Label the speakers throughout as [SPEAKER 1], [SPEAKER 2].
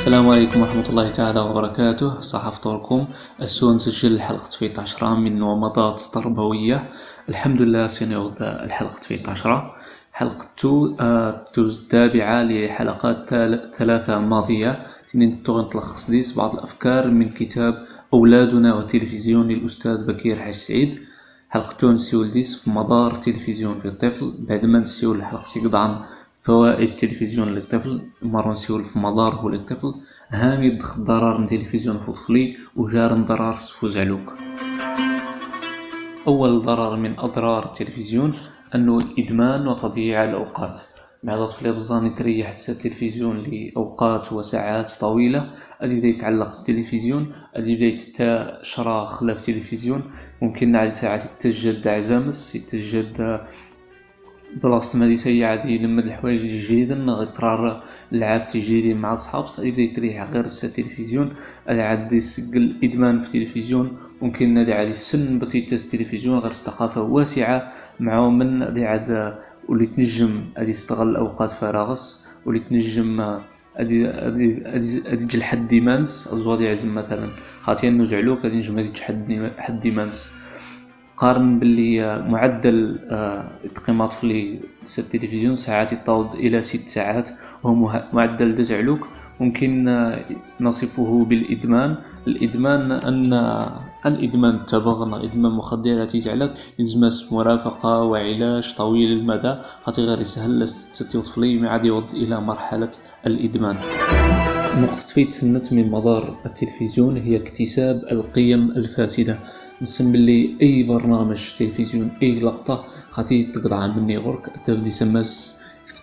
[SPEAKER 1] السلام عليكم ورحمة الله تعالى وبركاته. صح فطوركم السو نسجل حلقة في عشرة من نومضات تربوية. الحمد لله سنعود الحلقة في عشرة حلقة تو آه، توز التابعة لحلقات ثلاثة ماضية. تنين تلخص ديس بعض الأفكار من كتاب أولادنا والتلفزيون للأستاذ بكير حاج سعيد. حلقة تو نسيول ديس في مدار تلفزيون في الطفل. بعد ما نسيول الحلقة تقطعن فوائد التلفزيون للطفل مرة نسيول في مضاره للطفل هامي ضرر التلفزيون في طفلي وجار ضرر فوزعلوك أول ضرر من أضرار التلفزيون أنه إدمان وتضييع الأوقات. مع طفل بزان تريح التلفزيون لأوقات وساعات طويلة. أدي يبدأ يتعلق التلفزيون أدي يبدأ يتا شرا خلاف التلفزيون. ممكن عاد ساعات يتجد عزامس يتجد بلاصة ما ديسا عادي يلمد الحوايج الجديدة غيطرار لعاب تجريدي مع صحاب يبدا يتريح غير التلفزيون. هذا عاد يسجل إدمان في التلفزيون ممكن هذا عاد السن بتيتاز التلفزيون غير ثقافة واسعة. معاهم من هذا عاد واللي تنجم هادي يستغل أوقات فراغس واللي تنجم هادي هادي هادي تجي لحد ديمانس. الزوادي يعزم مثلا خاطي انو زعلوك هادي نجم هادي تجي حد ديمانس. قارن باللي معدل تقييمات في التلفزيون ساعات يتطاول إلى ست ساعات وهو معدل دزعلوك. ممكن نصفه بالإدمان. الإدمان أن الإدمان التبغ إدمان مخدرات يجعلك يلزمس مرافقة وعلاج طويل المدى خاطر غير يسهل ستي طفلي ما عاد يوض إلى مرحلة الإدمان. نقطة في سنة من مدار التلفزيون هي اكتساب القيم الفاسدة. نسم بلي أي برنامج تلفزيون أي لقطة خاطي تقطع مني غرك تبدي سماس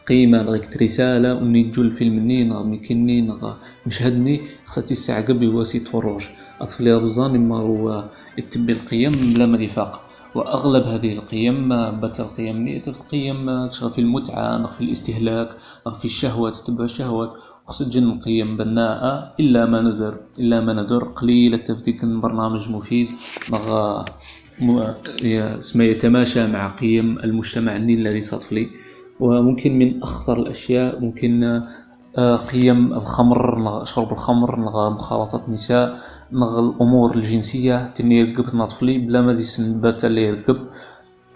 [SPEAKER 1] قيمة غيك رسالة وني تجو الفيلم ني نغ ميكني نغ مشهدني خصها تستعقب يواسي تفرج. أطفال بزان ما هو يتبي القيم بلا ما دفاق وأغلب هذه القيم بات القيم نية القيم في المتعة في الاستهلاك في الشهوات تتبع الشهوات. خص تجن القيم بناءة إلا ما ندر إلا ما ندر قليل تفتيك برنامج مفيد. نغ اسمه يتماشى مع قيم المجتمع الذي صطفلي وممكن من أخطر الأشياء ممكن قيم الخمر شرب الخمر مخالطة النساء الأمور الجنسية تني يرقب طفلي بلا ما ديسن باتا اللي يرقب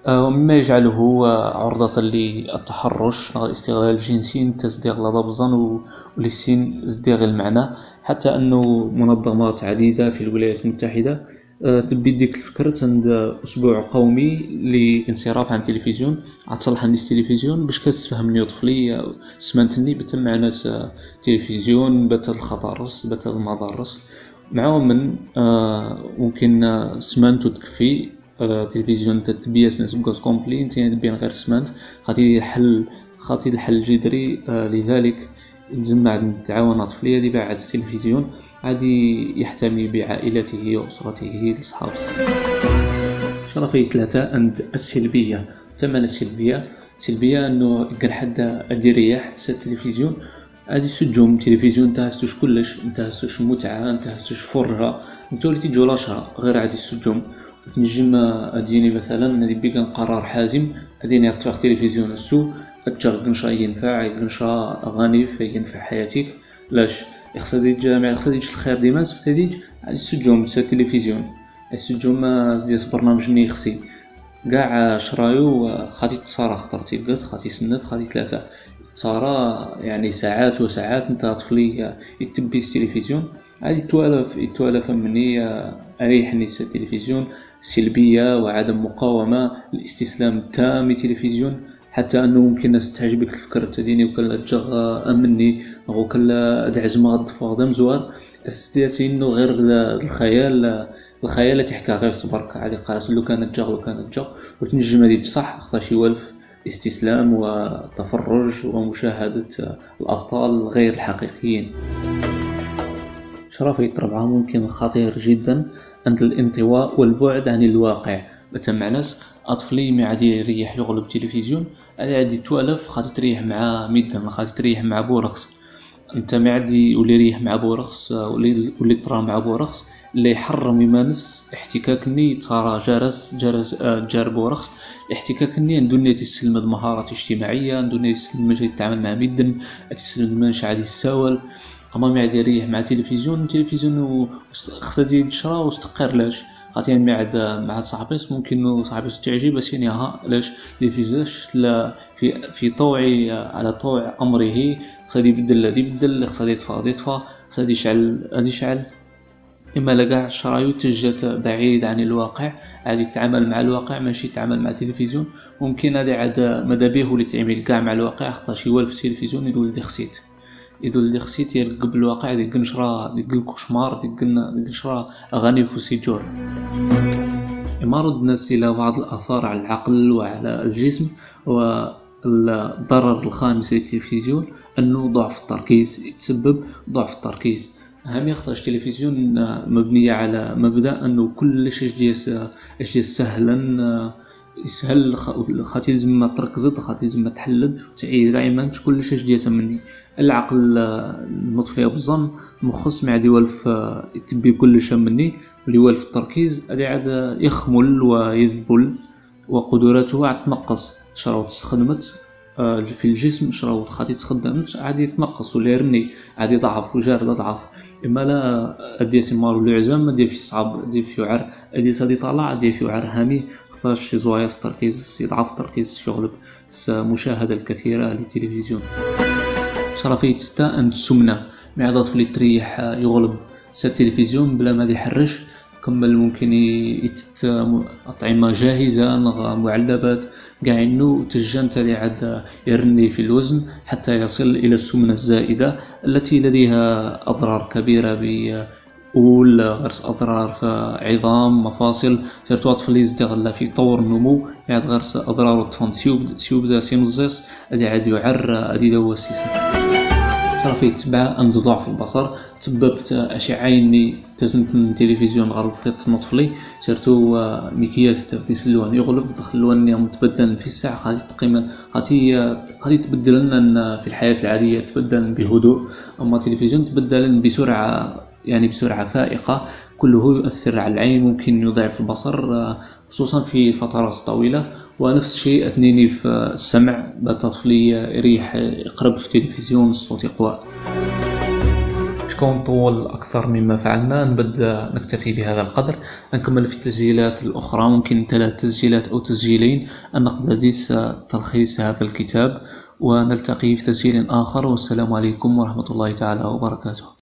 [SPEAKER 1] آه، ومما يجعله عرضة للتحرش الاستغلال الجنسي تصديق لضبزا ولسين ازدياغ المعنى. حتى أنه منظمات عديدة في الولايات المتحدة آه، تبي ديك الفكرة عند أسبوع قومي لانصراف عن التلفزيون عتصلح عندي التلفزيون باش كتفهمني طفلي سمانتني بتم مع ناس تلفزيون بات الخطرس بات المضارس معاهم من آه، ممكن سمانتو تكفي التلفزيون تتبيس ناس بقاس كومبلي انت بين غير سمانت. خاطي الحل خاطي الحل الجذري آه، لذلك يلزم بعد نتعاون طفلي هادي بعد التلفزيون عادي يحتمي بعائلته وأسرته لصحاب شرفي ثلاثة عند السلبية ثمن السلبية. السلبية أنه كان حدا أدي رياح التلفزيون. عادي سجوم التلفزيون نتا هستوش كلش نتا هستوش متعة نتا هستوش فرجة نتا وليتي تجو غير عادي السجوم نجم أديني مثلا هادي بيكان قرار حازم أديني أطفح التلفزيون السو أتجر قنشا ينفع قنشا غني ينفع حياتك. لاش؟ يقصد الجامع يقصد الخير ديما سبتديج على السجوم سا التلفزيون. السجوم ديال برنامج ني خصي كاع شرايو خاطي تصارى خطرتي بقات خاطي سنت خاطي ثلاثة. تصارى يعني ساعات وساعات نتا طفلي يتبي التلفزيون. عادي يتوالف يتوالف مني أريحني التلفزيون سلبية وعدم مقاومة الاستسلام التام للتلفزيون حتى أنه ممكن الناس تعجبك الفكرة تديني وكلا تجغ امني وكلا دعزمة الضفاغ دم زوار. السياسي إنه غير الخيال الخيال تحكى غير صبرك عادي قاس لو كانت جغ لو كانت جغ وتنجم هذه بصح خطاش يولف استسلام وتفرج ومشاهدة الأبطال غير الحقيقيين. شرف طبعا ممكن خطير جدا. عند الانطواء والبعد عن الواقع. بتم ناس أطفلي ما عادي يريح يغلب التلفزيون عادي توألف خاطي تريح مع ميدان خاطي تريح مع بورخص أنت ما عادي يولي يريح مع بورخص ولي طرا مع بورخص اللي يحرم يمانس احتكاك ني تصارى جرس جرس آه، جار بورخص احتكاك ني ندو ني تسلم مهارات اجتماعية ندو ني تسلم يتعامل مع ميدن تسلم مانش عادي يساول اما عاد يريح مع التلفزيون التلفزيون خصها يتشرا وستقرلاش مي عاد مع صاحبيس ممكن صاحبيس تعجب سيني ها علاش؟ التلفزيون في في طوع على طوع أمره خص يبدل هادي يبدل خص يطفى هادي يطفى خص هادي يشعل هادي يشعل. إما لا قاع الشرايط تجات بعيد عن الواقع عاد يتعامل مع الواقع ماشي يتعامل مع التلفزيون. ممكن هذا عاد ماذا به ولي تعمل كاع مع الواقع خاطرش يوالف التلفزيون يدول دي يدول دي خسيت يرقب الواقع ديك نشرا ديك الكوشمار ديك نشرا أغاني فوسيجور رد الناس إلى بعض الآثار على العقل وعلى الجسم والضرر الخامس للتلفزيون أنه ضعف التركيز يتسبب ضعف التركيز. هامي خاطرش التلفزيون مبنية على مبدأ أنو كلش اش ديس سهلا يسهل خاطي لازم تركزد خاطي لازم تحلد تعيد كاع ما كلش اش مني العقل المطفي بالظن مخص ما عاد يوالف يتبي كلش مني. واللي يوالف التركيز هادي عاد يخمل ويذبل وقدراته عاد تنقص. شراو تستخدمت في الجسم شراو خاطي تخدمت عاد يتنقص ولا يرني عاد يضعف وجارد ضعف إما لا ادي سمارو العزام ادي في صعب ادي في وعر ادي سادي طالع ادي في وعر هامي. خاطرش شي زوايا التركيز يضعف التركيز شغل المشاهدة الكثيرة للتلفزيون. شرفيت ستا أن السمنة معدة طفلي تريح يغلب سا التلفزيون بلا ما يحرش. كمل ممكن يتت أطعمة جاهزة معلبات. قاع انه تجان تالي عاد يرني في الوزن حتى يصل إلى السمنة الزائدة التي لديها أضرار كبيرة ب أول غرس أضرار في عظام مفاصل سيرتو أطفال يزدغل في طور النمو يعني غرس أضرار الطفن سيوب سيوب دا سيمزيس اللي عاد يعر أدي دوا راه فيه تبع عند ضعف البصر تسببت أشعة تزنت التلفزيون غلطت نطفلي سيرتو مكيات تسلوان يغلب دخلوان متبدل في الساعة غادي تقيما غادي غادي تبدل في الحياة العادية تبدل بهدوء أما التلفزيون تبدل بسرعة يعني بسرعة فائقة. كله يؤثر على العين ممكن يضعف البصر خصوصا في فترات طويلة. ونفس الشيء أثنيني في السمع طفلي يريح يقرب في التلفزيون الصوت يقوى. شكون طول أكثر مما فعلنا؟ نبدأ نكتفي بهذا القدر. نكمل في التسجيلات الأخرى ممكن ثلاث تسجيلات أو تسجيلين. نقتبس تلخيص هذا الكتاب. ونلتقي في تسجيل آخر. والسلام عليكم ورحمة الله تعالى وبركاته.